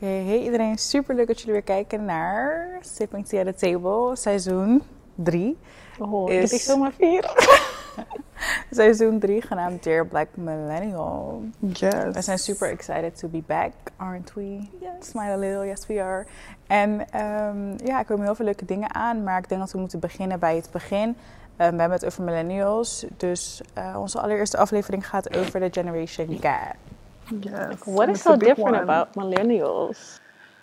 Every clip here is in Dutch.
Oké, hey iedereen, super leuk dat jullie weer kijken naar Sipping Tea at the Table, seizoen 3. Oh, Is- is... ik zomaar vier. Seizoen 3 genaamd Dear Black Millennial. Yes. We zijn super excited to be back, aren't we? Yes. Smile a little, yes we are. En ehm, ja, er komen heel veel leuke dingen aan, maar ik denk dat we moeten beginnen bij het begin. Ehm, we hebben het over millennials, dus eh, onze allereerste aflevering gaat over de Generation Gap. Yes. What is so different one. about millennials?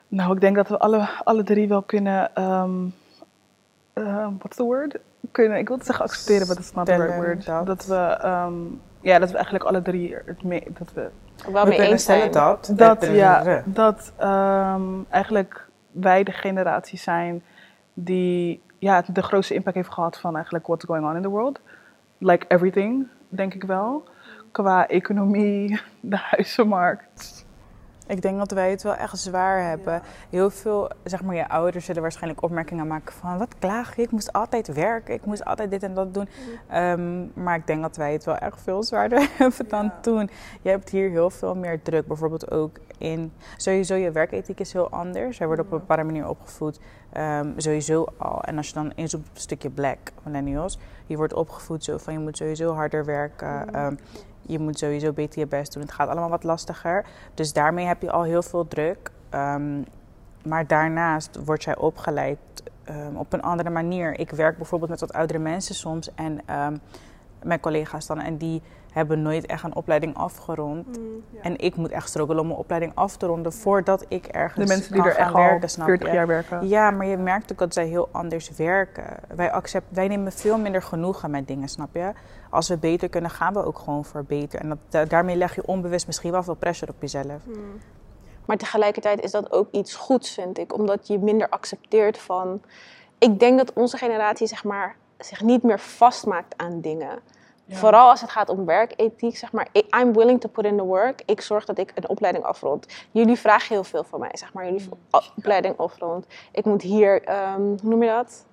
Nou, ik denk dat we alle, alle drie wel kunnen. Um, what's the word? Kunnen, ik wilde zeggen accepteren, maar dat is not the right word. dat- Dat, we, ehm, ja, dat we eigenlijk alle drie het mee, dat we Wel mee eens zijn. dat. dat, ja, dat ehm, eigenlijk wij de generatie zijn die ja, de grootste impact heeft gehad van eigenlijk what's going on in the world. Like everything, denk ik wel. Qua economie, de huizenmarkt. Ik denk dat wij het wel echt zwaar hebben. Heel veel, zeg maar, je ouders zullen waarschijnlijk opmerkingen maken van... wat klaag je? Ik moest altijd werken, ik moest altijd dit en dat doen. Ehm, maar ik denk dat wij het wel echt veel zwaarder hebben dan toen. Je hebt hier heel veel meer druk. Bijvoorbeeld ook in... Sowieso, je werkethiek is heel anders. Wij worden op een bepaalde manier opgevoed. Ehm, sowieso al. En als je dan inzoomt op een stukje black millennials... je wordt opgevoed zo van je moet sowieso harder werken... Ehm, je moet sowieso beter je best doen. Het gaat allemaal wat lastiger. Dus daarmee heb je al heel veel druk. Ehm, maar daarnaast word jij opgeleid ehm, op een andere manier. Ik werk bijvoorbeeld met wat oudere mensen soms. En ehm, mijn collega's dan. En die hebben nooit echt een opleiding afgerond. En ik moet echt struggelen om mijn opleiding af te ronden... voordat ik ergens De mensen die kan er gaan echt werken, al snap 40 je? jaar werken. Ja, maar je merkt ook dat zij heel anders werken. Wij, accept, wij nemen veel minder genoegen met dingen, snap je? Als we beter kunnen, gaan we ook gewoon voor beter. En dat, da- daarmee leg je onbewust misschien wel veel pressure op jezelf. Maar tegelijkertijd is dat ook iets goeds, vind ik. Omdat je minder accepteert van... Ik denk dat onze generatie zeg maar, zich niet meer vastmaakt aan dingen. Vooral als het gaat om werkethiek, zeg maar. I'm willing to put in the work. Ik zorg dat ik een opleiding afrond. Jullie vragen heel veel van mij, zeg maar. Jullie o- opleiding afrond. Ik moet hier, ehm, hoe noem je dat?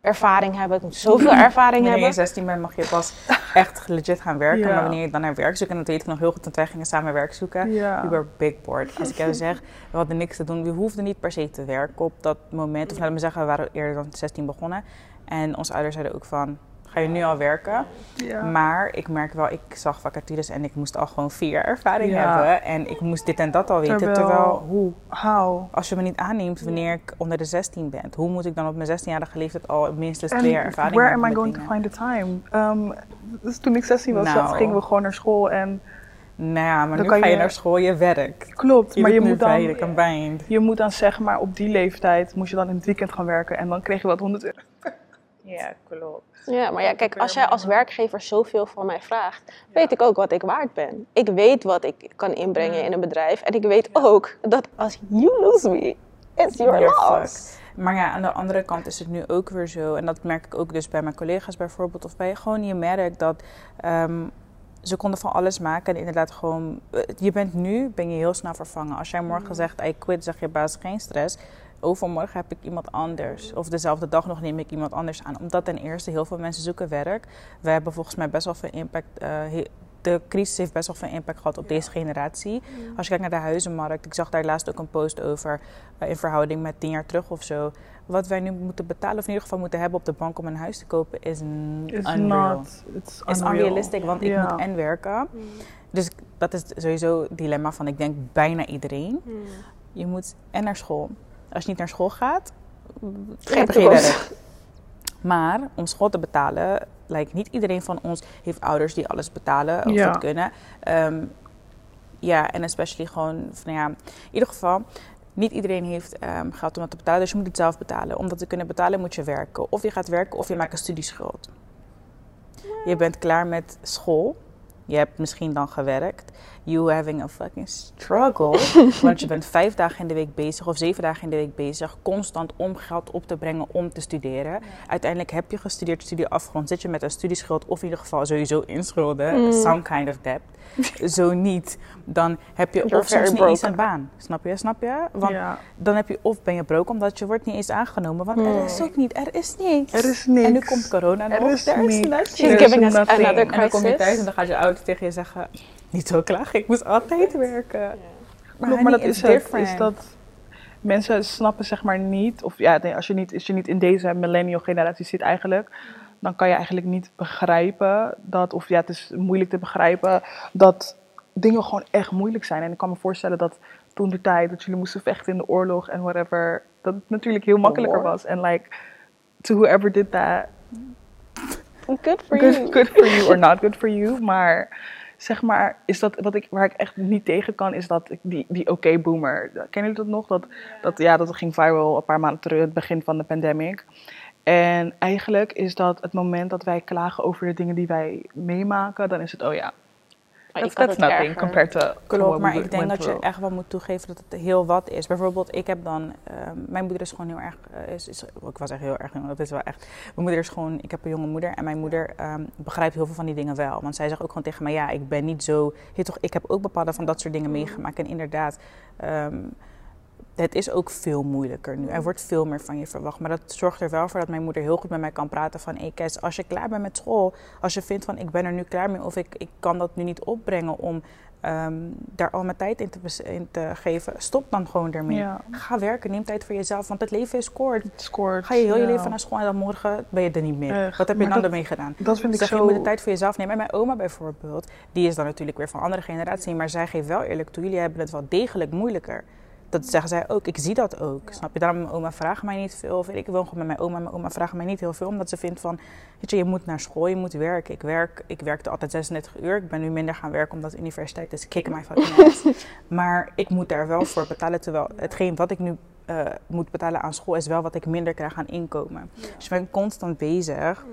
Ervaring hebben. Ik moet zoveel ervaring Wanneer je hebben. 16 bent, mag je pas echt legit gaan werken. Ja. Maar wanneer je dan naar werk zoekt, en dat weet ik nog heel goed, want wij gingen samen werk zoeken. Ja. We were big bored. Als ik jou zeg, we hadden niks te doen. We hoefden niet per se te werken op dat moment. Of laat me zeggen, we waren eerder dan 16 begonnen. En onze ouders zeiden ook van, ga je nu al werken? Ja. Maar ik merk wel, ik zag vacatures en ik moest al gewoon vier jaar ervaring Ja. hebben. En ik moest dit en dat al weten. Terwijl, Terwijl- hoe? How? Als je me niet aanneemt wanneer ik onder de 16 ben, hoe moet ik dan op mijn 16-jarige leeftijd al minstens En twee jaar ervaring where hebben am I going to find the time? Um, dus toen ik 16 was, Nou. gingen we gewoon naar school en Nou ja, maar Dan nu kan ga je je- naar school, je werkt. klopt. Je maar je moet dan, combined. je moet dan zeg maar op die leeftijd moest je dan in het weekend gaan werken en dan kreeg je wat 100 euro. Ja, klopt. Ja, maar ja, kijk, als jij als werkgever zoveel van mij vraagt, weet ik ook wat ik waard ben. Ik weet wat ik kan inbrengen in een bedrijf. En ik weet ook dat als you lose me, it's your loss. Maar ja, aan de andere kant is het nu ook weer zo. En dat merk ik ook dus bij mijn collega's bijvoorbeeld. Of bij gewoon je merk dat ehm, ze konden van alles maken. En inderdaad gewoon, eh, je bent nu, ben je heel snel vervangen. Als jij morgen zegt, I quit, zeg je baas geen stress. Overmorgen heb ik iemand anders. Of dezelfde dag nog neem ik iemand anders aan. Omdat ten eerste heel veel mensen zoeken werk. We hebben volgens mij best wel veel impact. eh, de crisis heeft best wel veel impact gehad op deze generatie. Als je kijkt naar de huizenmarkt, ik zag daar laatst ook een post over eh, in verhouding met tien jaar terug of zo. Wat wij nu moeten betalen, of in ieder geval moeten hebben op de bank om een huis te kopen, is n- It's unreal. not. It's is unreal. unrealistic, want ik moet en werken. Dus dat is sowieso het dilemma van, ik denk, bijna iedereen. Je moet en naar school. Als je niet naar school gaat, Geen werk. Maar om school te betalen, lijkt niet iedereen van ons heeft ouders die alles betalen of Ja. dat kunnen. Ehm, ja, en especially gewoon, van, ja, in ieder geval, niet iedereen heeft ehm, geld om dat te betalen, dus je moet het zelf betalen. Om dat te kunnen betalen moet je werken. Of je gaat werken of je maakt een studieschuld. Je bent klaar met school. Je hebt misschien dan gewerkt. You having a fucking struggle. want je bent vijf dagen in de week bezig of zeven dagen in de week bezig. Constant om geld op te brengen om te studeren. Uiteindelijk heb je gestudeerd, studie afgerond. Zit je met een studieschuld of in ieder geval sowieso in schulden. Some kind of debt. Zo niet. Dan heb je You're of soms niet eens een baan. Snap je? Snap je? Want Ja. dan heb je of ben je broke omdat je wordt niet eens aangenomen. Want er is ook niet. Er is niks. Er is niks. En nu komt corona Er nog. is There is niks. She's giving us nothing. another En dan kom je crisis. thuis en dan gaat je ouder tegen je zeggen... Niet zo klagen, ik moest altijd werken. Klopt, maar honey, dat is het. Is dat mensen snappen zeg maar niet, of ja, nee, als, je niet, als je niet in deze millennial generatie zit eigenlijk, dan kan je eigenlijk niet begrijpen dat, of ja, het is moeilijk te begrijpen dat dingen gewoon echt moeilijk zijn. En ik kan me voorstellen dat toen de tijd dat jullie moesten vechten in de oorlog en whatever, dat het natuurlijk heel makkelijker war. was. En like, to whoever did that, Good for you. good, good for you or not good for you. Maar zeg maar, is dat wat ik, waar ik echt niet tegen kan, is dat ik die, die oké boomer. Kennen jullie dat nog? Dat, dat, ja, dat ging viral een paar maanden terug, het begin van de pandemic. En eigenlijk is dat het moment dat wij klagen over de dingen die wij meemaken, dan is het, oh ja, That's, het nothing erger. compared to Klopt, maar we ik denk dat je echt wel moet toegeven dat het heel wat is. Bijvoorbeeld, ik heb dan, ehm, mijn moeder is gewoon heel erg, eh, is, is, ik was echt heel erg jong, dat is wel echt. Mijn moeder is gewoon, ik heb een jonge moeder en mijn moeder ehm, begrijpt heel veel van die dingen wel. Want zij zegt ook gewoon tegen mij, ja, ik ben niet zo, je toch, ik heb ook bepaalde van dat soort dingen meegemaakt. En inderdaad, ehm, het is ook veel moeilijker nu. Er wordt veel meer van je verwacht. Maar dat zorgt er wel voor dat mijn moeder heel goed met mij kan praten van... Hey Kes, als je klaar bent met school, als je vindt van ik ben er nu klaar mee... of ik, ik kan dat nu niet opbrengen om ehm, daar al mijn tijd in te, in te geven... stop dan gewoon ermee. Ja. Ga werken, neem tijd voor jezelf, want het leven is kort. Ga je heel je leven naar school en dan morgen ben je er niet meer. Echt. Wat heb je Maar dan dat- ermee gedaan? Dat vind ik zeg, zo... je moet de tijd voor jezelf nemen. En mijn oma bijvoorbeeld, die is dan natuurlijk weer van andere generatie, maar zij geeft wel eerlijk toe, jullie hebben het wel degelijk moeilijker. Dat zeggen zij ook, ik zie dat ook. Snap je? Daarom mijn oma vraagt mij niet veel. Of ik woon gewoon met mijn oma. Mijn oma vraagt mij niet heel veel, omdat ze vindt van, weet je, je moet naar school, je moet werken. Ik, werk, ik werkte altijd 36 uur. Ik ben nu minder gaan werken omdat de universiteit is kick my fucking ass. maar ik moet daar wel voor betalen, terwijl hetgeen wat ik nu eh, moet betalen aan school is wel wat ik minder krijg aan inkomen. Dus ik ben constant bezig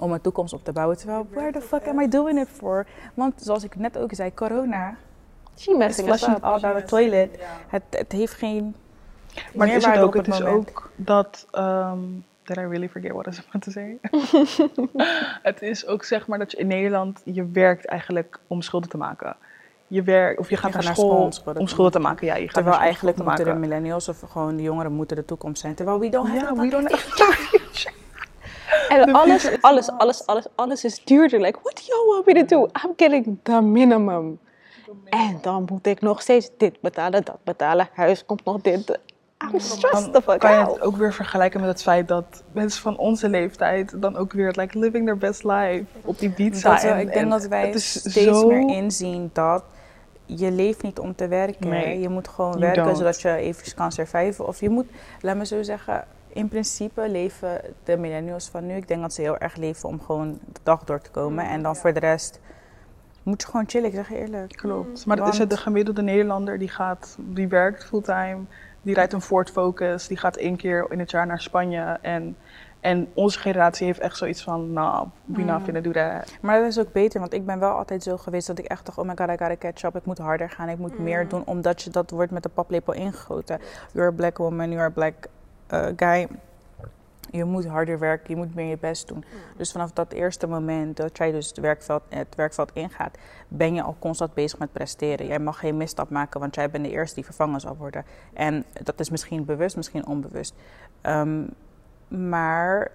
om mijn toekomst op te bouwen. Terwijl, where the fuck am I doing it for? Want zoals ik net ook zei, corona She messing us up. all down the toilet. Het, het heeft geen Maar het is het ook. op Het is ook dat. Um, did I really forget what I was about to say? het is ook zeg maar dat je in Nederland. Je werkt eigenlijk om schulden te maken. Je werkt, of je gaat naar, naar school, school om schulden te maken. Ja, je gaat Terwijl eigenlijk moeten te de millennials of gewoon de jongeren moeten de toekomst zijn. Terwijl we don't have we don't fucking En alles, alles, alles, alles, alles is duurder. Like, what do you want me to do? I'm getting the minimum. En dan moet ik nog steeds dit betalen, dat betalen. Huis komt nog dit. I'm stressed the fuck kan je het ook weer vergelijken met het feit dat mensen van onze leeftijd dan ook weer like living their best life op die beach Dat zijn. ik denk En dat wij steeds zo- meer inzien dat je leeft niet om te werken. Nee, je moet gewoon werken don't. zodat je even kan surviven. Of je moet, laat me zo zeggen, in principe leven de millennials van nu. Ik denk dat ze heel erg leven om gewoon de dag door te komen. En dan voor de rest moet je gewoon chillen, ik zeg je eerlijk. Klopt. Maar dat is het, de gemiddelde Nederlander die gaat, die werkt fulltime, die rijdt een Ford Focus, die gaat één keer in het jaar naar Spanje. En, en onze generatie heeft echt zoiets van, nou, we not Mm. finna do that. Maar dat is ook beter, want ik ben wel altijd zo geweest dat ik echt dacht, oh my god, I gotta catch up. Ik moet harder gaan, ik moet meer doen, omdat je dat wordt met de paplepel ingegoten. You're a black woman, you're a black uh, guy. Je moet harder werken, je moet meer je best doen. Dus vanaf dat eerste moment dat jij dus het werkveld, het werkveld ingaat, ben je al constant bezig met presteren. Jij mag geen misstap maken, want jij bent de eerste die vervangen zal worden. En dat is misschien bewust, misschien onbewust. Ehm, maar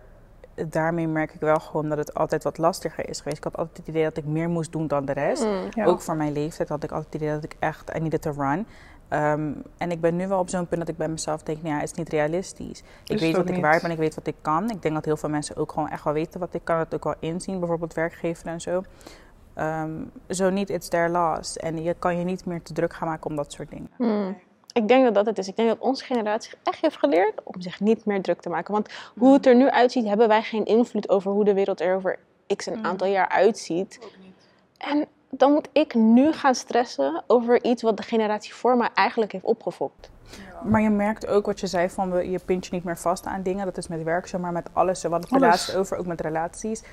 daarmee merk ik wel gewoon dat het altijd wat lastiger is geweest. Ik had altijd het idee dat ik meer moest doen dan de rest. Mm. Ja. Ook voor mijn leeftijd had ik altijd het idee dat ik echt, I needed to run. Ehm, en ik ben nu wel op zo'n punt dat ik bij mezelf denk, nou ja, het is niet realistisch. Ik weet wat ik waard ben, ik weet wat ik kan. Ik denk dat heel veel mensen ook gewoon echt wel weten wat ik kan. Dat ook wel inzien, bijvoorbeeld werkgever en zo. Ehm, zo niet, it's their loss. En je kan je niet meer te druk gaan maken om dat soort dingen. Hmm. Ik denk dat dat het is. Ik denk dat onze generatie echt heeft geleerd om zich niet meer druk te maken. Want hoe het er nu uitziet, hebben wij geen invloed over hoe de wereld er over x een aantal jaar uitziet. En dan moet ik nu gaan stressen over iets wat de generatie voor mij eigenlijk heeft opgefokt. Maar je merkt ook wat je zei van we, je pint je niet meer vast aan dingen. Dat is met werk zo, maar met alles. We hadden het laatst over, ook met relaties.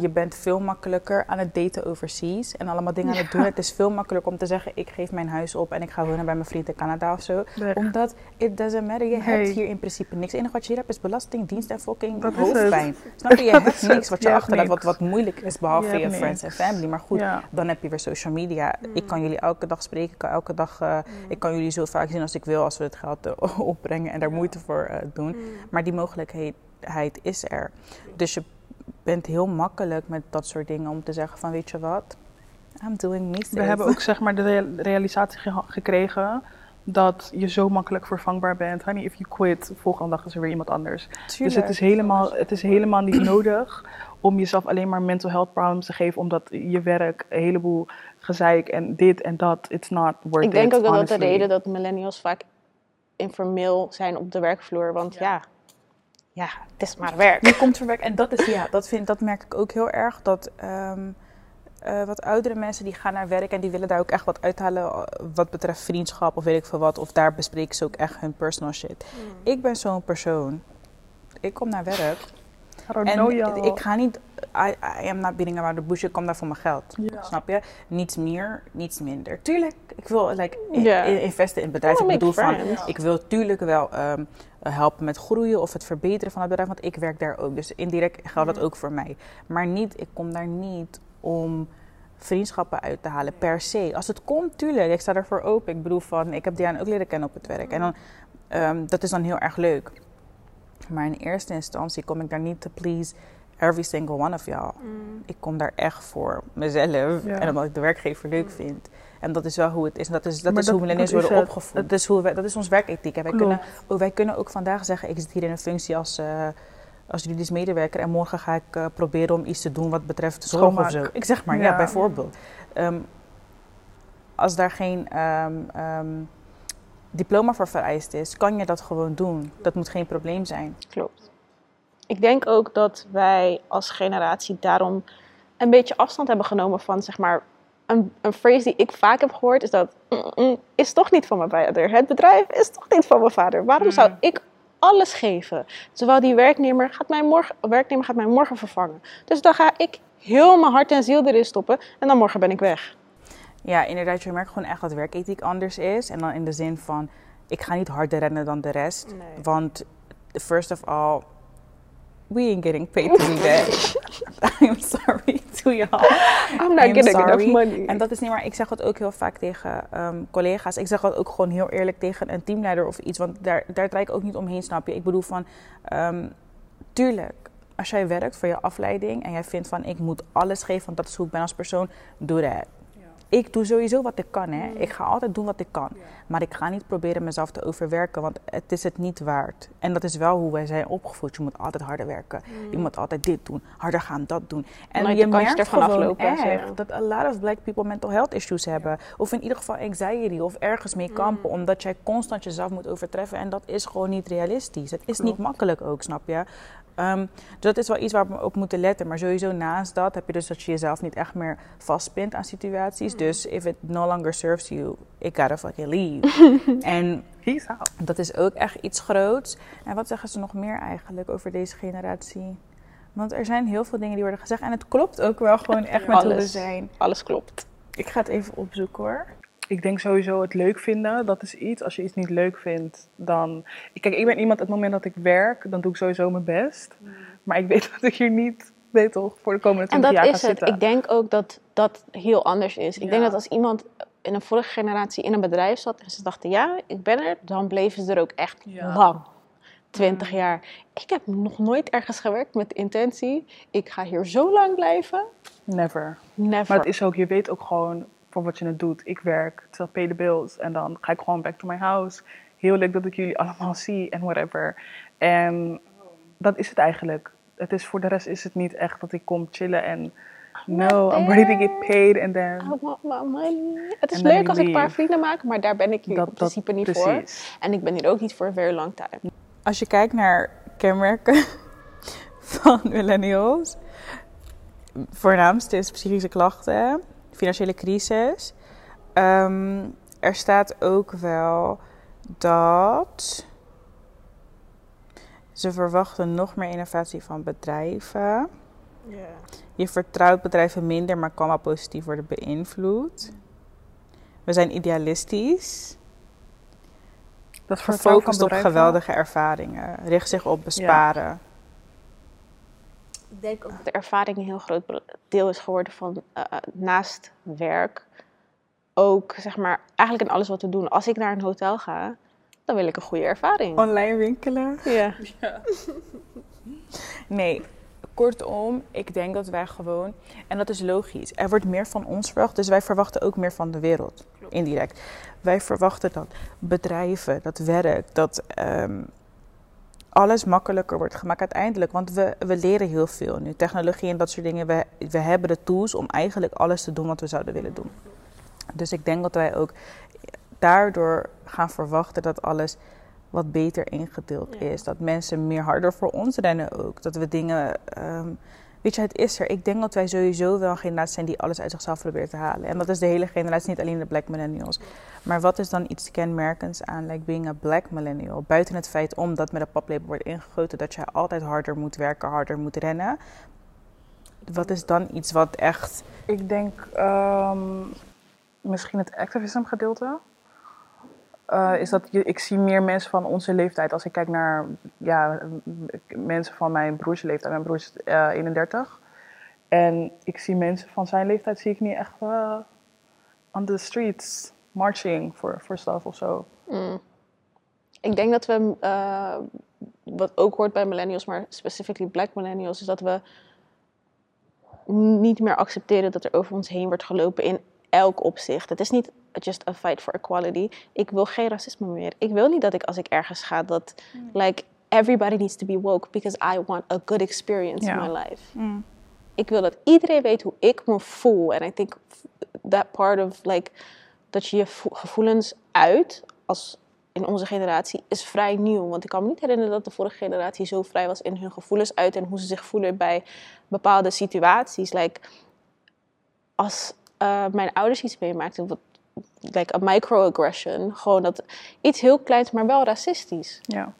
Je bent veel makkelijker aan het daten overseas en allemaal dingen aan het doen. Het is veel makkelijker om te zeggen, ik geef mijn huis op en ik ga wonen bij mijn vriend in Canada of zo. Omdat, it doesn't matter, je Nee. hebt hier in principe niks. Het enige wat je hier hebt is belasting, dienst en fucking Dat hoofdpijn. Snap je? Je Dat hebt niks wat je, Je achterlaat, wat, moeilijk is, behalve Je friends en family. Maar goed, Ja. dan heb je weer social media. Ik kan jullie elke dag spreken, ik kan elke dag, eh, ik kan jullie zo vaak zien als ik wil als we het geld opbrengen en daar moeite voor eh, doen. Maar die mogelijkheid is er. Dus je bent heel makkelijk met dat soort dingen om te zeggen van weet je wat, I'm doing me We hebben ook zeg maar de rea- realisatie ge- gekregen dat je zo makkelijk vervangbaar bent. Honey, if you quit, volgende dag is er weer iemand anders. Dus het is, helemaal, het is helemaal niet nodig om jezelf alleen maar mental health problems te geven, omdat je werk een heleboel gezeik en dit en dat, it's not worth Ik denk it, ook dat dat de reden dat millennials vaak informeel zijn op de werkvloer. Want ja, ja, het is maar werk. Je komt verwerken. En dat is, ja, dat, vind, dat merk ik ook heel erg. Dat ehm, eh, wat oudere mensen die gaan naar werk en die willen daar ook echt wat uithalen. eh, Wat betreft vriendschap of weet ik veel wat. Of daar bespreken ze ook echt hun personal shit. Ik ben zo'n persoon. Ik kom naar werk. En ik ga niet. I, I am not beating around the bush. Ik kom daar voor mijn geld. Ja. Snap je? Niets meer, niets minder. Tuurlijk, ik wil like, in, Ja. in- investen in het bedrijf. Wanna ik bedoel van, ik wil tuurlijk wel ehm, helpen met groeien of het verbeteren van het bedrijf. Want ik werk daar ook. Dus indirect geldt dat ook voor mij. Maar niet, ik kom daar niet om vriendschappen uit te halen per se. Als het komt, tuurlijk. Ik sta ervoor open. Ik bedoel van, ik heb Diana ook leren kennen op het werk. En dan, ehm, dat is dan heel erg leuk. Maar in eerste instantie kom ik daar niet to please every single one of y'all. Ik kom daar echt voor mezelf. Ja. En omdat ik de werkgever leuk vind. En dat is wel hoe het is. En dat is, dat Maar is dat- hoe millennials worden het. opgevoed. Dat is, hoe wij, dat is ons werkethiek. En wij, Klopt. kunnen, oh, wij kunnen ook vandaag zeggen, ik zit hier in een functie als, eh als juridisch medewerker. En morgen ga ik eh, proberen om iets te doen wat betreft zorg of zo. Ik zeg maar, ja, Ja. bijvoorbeeld. Ehm, als daar geen ehm, ehm, diploma voor vereist is, kan je dat gewoon doen. Dat moet geen probleem zijn. Klopt. Ik denk ook dat wij als generatie daarom een beetje afstand hebben genomen van, zeg maar, een, een phrase die ik vaak heb gehoord is dat "Mm, mm, is toch niet van mijn vader. Het bedrijf is toch niet van mijn vader. Waarom zou ik alles geven? Terwijl die werknemer gaat mij morgen, werknemer gaat mij morgen vervangen. Dus dan ga ik heel mijn hart en ziel erin stoppen en dan morgen ben ik weg. Ja, inderdaad, je merkt gewoon echt dat werkethiek anders is. En dan in de zin van, ik ga niet harder rennen dan de rest. Nee. Want, first of all, we ain't getting paid to do that. I'm sorry to y'all. I'm not I'm getting sorry. enough money. En dat is niet maar, ik zeg het ook heel vaak tegen ehm, collega's. Ik zeg het ook gewoon heel eerlijk tegen een teamleider of iets. Want daar, daar draai ik ook niet omheen, snap je? Ik bedoel van, ehm, tuurlijk, als jij werkt voor je afleiding en jij vindt van, ik moet alles geven, want dat is hoe ik ben als persoon, doe dat. Ik doe sowieso wat ik kan, hè. Ik ga altijd doen wat ik kan. Maar ik ga niet proberen mezelf te overwerken, want het is het niet waard. En dat is wel hoe wij zijn opgevoed. Je moet altijd harder werken. Je moet altijd dit doen, harder gaan, dat doen. En je merkt ervan gewoon aflopen echt dat a lot of black people mental health issues hebben. Of in ieder geval anxiety of ergens mee kampen. Omdat jij constant jezelf moet overtreffen. En dat is gewoon niet realistisch. Het is niet makkelijk ook, snap je? Dus dat is wel iets waar we op moeten letten. Maar sowieso naast dat heb je dus dat je jezelf niet echt meer vastpint aan situaties. Dus if it no longer serves you, ik gotta fucking leave. en dat is ook echt iets groots. En wat zeggen ze nog meer eigenlijk over deze generatie? Want er zijn heel veel dingen die worden gezegd. En het klopt ook wel gewoon echt met hoe we Alles. zijn. Alles klopt. Ik ga het even opzoeken hoor. Ik denk sowieso het leuk vinden, dat is iets. Als je iets niet leuk vindt, dan... Kijk, ik ben iemand, het moment dat ik werk, dan doe ik sowieso mijn best. Maar ik weet dat ik hier niet, weet toch, voor de komende En 20 dat jaar is ga het. zitten. Ik denk ook dat dat heel anders is. Ik denk dat als iemand in een vorige generatie in een bedrijf zat en ze dachten, ja, ik ben er, dan bleven ze er ook echt Ja. lang. 20 jaar. Ik heb nog nooit ergens gewerkt met de intentie, ik ga hier zo lang blijven. Never. Never. Maar het is ook, je weet ook gewoon voor wat je het doet. Ik werk, zelf pay the bills. En dan ga ik gewoon back to my house. Heel leuk dat ik jullie allemaal zie en whatever. En dat is het eigenlijk. Het is, voor de rest is het niet echt dat ik kom chillen en... No, I'm ready to get paid and then... I want my money. Het is leuk als ik een paar vrienden maak, maar daar ben ik hier Dat- in principe niet voor. En ik ben hier ook niet voor een very long time. Als je kijkt naar kenmerken van millennials. Voornaamste is psychische klachten, financiële crisis. Ehm, er staat ook wel dat ze verwachten nog meer innovatie van bedrijven. Je vertrouwt bedrijven minder, maar kan wel positief worden beïnvloed. We zijn idealistisch. Dat Gefocust op geweldige ervaringen. Richt zich op besparen. Ik denk ook dat de ervaring een heel groot deel is geworden van eh, eh, naast werk. Ook zeg maar, eigenlijk in alles wat we doen. Als ik naar een hotel ga, dan wil ik een goede ervaring. Online winkelen? Ja. Nee, Kortom, ik denk dat wij gewoon, en dat is logisch, er wordt meer van ons verwacht, dus wij verwachten ook meer van de wereld, indirect. Wij verwachten dat bedrijven, dat werk, dat ehm, alles makkelijker wordt gemaakt uiteindelijk. Want we, we leren heel veel nu. Technologie en dat soort dingen. We, we hebben de tools om eigenlijk alles te doen wat we zouden willen doen. Dus ik denk dat wij ook daardoor gaan verwachten dat alles wat beter ingedeeld is. Dat mensen meer harder voor ons rennen ook. Dat we dingen. ehm, weet je, het is er. Ik denk dat wij sowieso wel een generatie zijn die alles uit zichzelf probeert te halen. En dat is de hele generatie, niet alleen de black millennials. Maar wat is dan iets kenmerkends aan like being a black millennial? Buiten het feit omdat met een paplepel wordt ingegoten dat je altijd harder moet werken, harder moet rennen. Wat is dan iets wat echt. Ik denk ehm, misschien het activism gedeelte. Eh, is dat je, ik zie meer mensen van onze leeftijd. Als ik kijk naar ja, mensen van mijn broers leeftijd. Mijn broer is eh, 31. En ik zie mensen van zijn leeftijd zie ik niet echt eh, on the streets marching voor voor stuff of zo. Mm. Ik denk dat we, eh, wat ook hoort bij millennials, maar specifically black millennials, is dat we niet meer accepteren dat er over ons heen wordt gelopen in elk opzicht. Het is niet just a fight for equality. Ik wil geen racisme meer. Ik wil niet dat ik als ik ergens ga dat like everybody needs to be woke because I want a good experience in my life. Ik wil dat iedereen weet hoe ik me voel. En I think that part of like dat je je vo- gevoelens uit als in onze generatie is vrij nieuw. Want ik kan me niet herinneren dat de vorige generatie zo vrij was in hun gevoelens uit en hoe ze zich voelen bij bepaalde situaties. Like, als eh, mijn ouders iets meemaakten, wat, like a microaggression, gewoon dat iets heel kleins, maar wel racistisch Ja.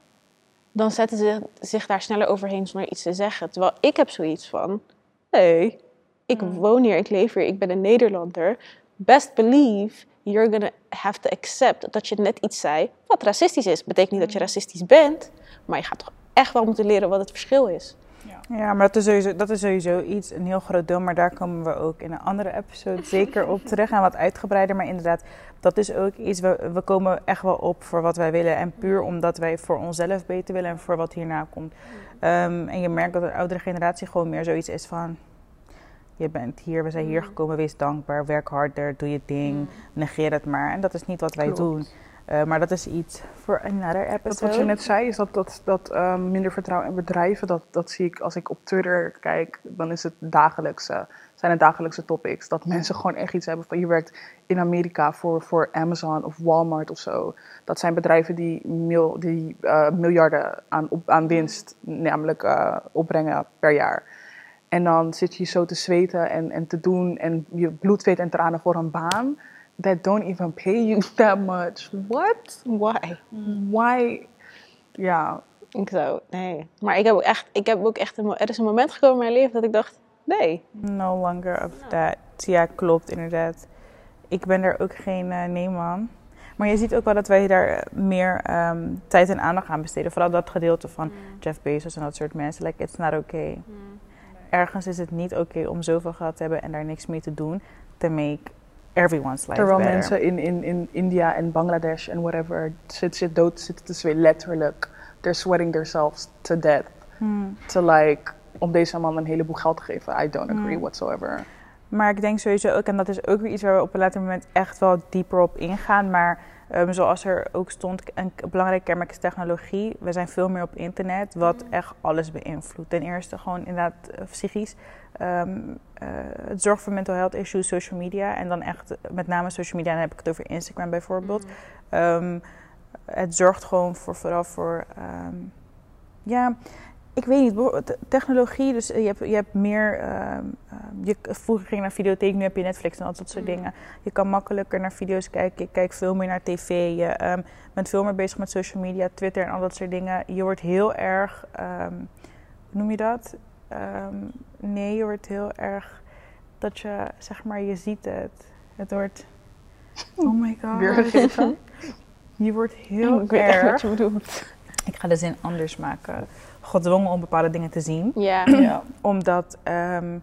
dan zetten ze zich daar sneller overheen zonder iets te zeggen. Terwijl ik heb zoiets van, nee, ik woon hier, ik leef hier, ik ben een Nederlander. Best believe you're gonna have to accept dat je net iets zei wat racistisch is. Betekent niet dat je racistisch bent, maar je gaat toch echt wel moeten leren wat het verschil is. Ja, maar dat is, sowieso, dat is sowieso iets, een heel groot deel. Maar daar komen we ook in een andere episode zeker op terug. En wat uitgebreider. Maar inderdaad, dat is ook iets. We, we komen echt wel op voor wat wij willen. En puur omdat wij voor onszelf beter willen en voor wat hierna komt. Ehm, en je merkt dat de oudere generatie gewoon meer zoiets is van. Je bent hier, we zijn hier gekomen, wees dankbaar, werk harder, doe je ding, negeer het maar. En dat is niet wat wij Klopt. doen. Eh, maar dat is iets voor another Dat episode. wat je net zei, is dat, dat, dat ehm, minder vertrouwen in bedrijven, dat, dat zie ik als ik op Twitter kijk, dan is het dagelijkse, zijn het dagelijkse topics. Dat mensen gewoon echt iets hebben van, je werkt in Amerika voor, voor Amazon of Walmart of zo. Dat zijn bedrijven die, mil, die eh, miljarden aan, op, aan winst namelijk eh, opbrengen per jaar. En dan zit je zo te zweten en, en te doen en je bloed, zweet en tranen voor een baan. That don't even pay you that much. What? Why? Why? Ja, Ik zo, nee. Maar ik heb ook echt, ik heb ook echt een, er is een moment gekomen in mijn leven dat ik dacht, nee. No longer of that. Ja, klopt inderdaad. Ik ben er ook geen eh, nee man. Maar je ziet ook wel dat wij daar eh, meer ehm, tijd en aandacht aan besteden. Vooral dat gedeelte van Jeff Bezos en dat soort mensen. Like, it's not okay. Ergens is het niet oké om zoveel geld te hebben en daar niks mee te doen. To make everyone's life terwijl better. mensen in, in, in India en Bangladesh en whatever zitten zit dood zitten te zweten, letterlijk. They're sweating themselves to death. Hmm. To like, om deze man een heleboel geld te geven. I don't agree Hmm. whatsoever. Maar ik denk sowieso ook, en dat is ook weer iets waar we op een later moment echt wel dieper op ingaan. Maar ehm, zoals er ook stond, een belangrijk kenmerk is technologie. We zijn veel meer op internet, wat echt alles beïnvloedt. Ten eerste gewoon inderdaad eh, psychisch. Ehm, eh, het zorgt voor mental health issues, social media. En dan echt eh, met name social media, dan heb ik het over Instagram bijvoorbeeld. Ehm, het zorgt gewoon voor, vooral voor, ja, ik weet niet, technologie, dus je hebt, je hebt meer, ehm, ehm, je, vroeger ging je naar videotheek, nu heb je Netflix en al dat soort dingen. Je kan makkelijker naar video's kijken, je kijkt veel meer naar tv, je ehm, bent veel meer bezig met social media, Twitter en al dat soort dingen. Je wordt heel erg, hoe noem je dat? Nee, je wordt heel erg, dat je, zeg maar, je ziet het. Het wordt, oh my god. Je wordt heel ik weet echt wat erg, je bedoelt. ik ga de zin anders maken, gedwongen om bepaalde dingen te zien. Ja. ja. Omdat ehm,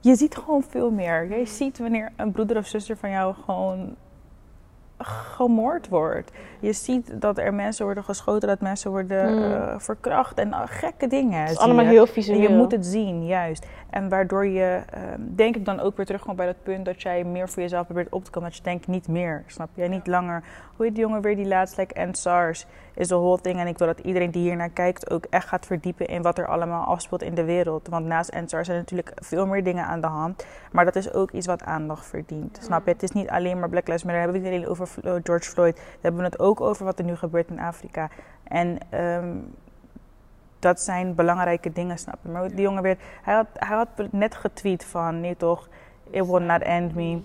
je ziet gewoon veel meer. Jij ziet wanneer een broeder of zuster van jou gewoon gemoord wordt. Je ziet dat er mensen worden geschoten, dat mensen worden Mm. eh, verkracht en uh, gekke dingen. Het is allemaal je. heel En visueel. je moet het zien, juist. En waardoor je, ehm, denk ik dan ook weer terugkomt bij dat punt dat jij meer voor jezelf probeert op te komen. Dat je denkt, niet meer, snap je? Niet langer. Hoe heet die jongen weer die laatst, like, en SARS is de whole thing. En ik wil dat iedereen die hier naar kijkt ook echt gaat verdiepen in wat er allemaal afspeelt in de wereld. Want naast NSAR zijn natuurlijk veel meer dingen aan de hand. Maar dat is ook iets wat aandacht verdient. Snap je? Het is niet alleen maar Black Lives Matter. We hebben het niet alleen over George Floyd. We hebben het ook over wat er nu gebeurt in Afrika. En ehm, dat zijn belangrijke dingen, snap je? Maar die jongen weer, hij had, hij had net getweet van, nee toch, it will not end me.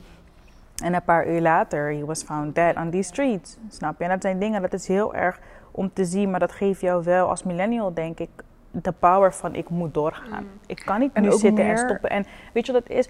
En een paar uur later, he was found dead on these streets, snap je? En dat zijn dingen, dat is heel erg om te zien, maar dat geeft jou wel als millennial, denk ik, de power van ik moet doorgaan. Ik kan niet En nu zitten en stoppen. En weet je wat het is?